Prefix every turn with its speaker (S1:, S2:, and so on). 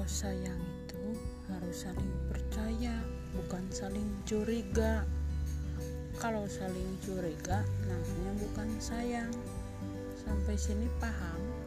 S1: Kalau sayang itu harus saling percaya, bukan saling curiga. Kalau saling curiga, namanya bukan sayang. Sampai sini paham?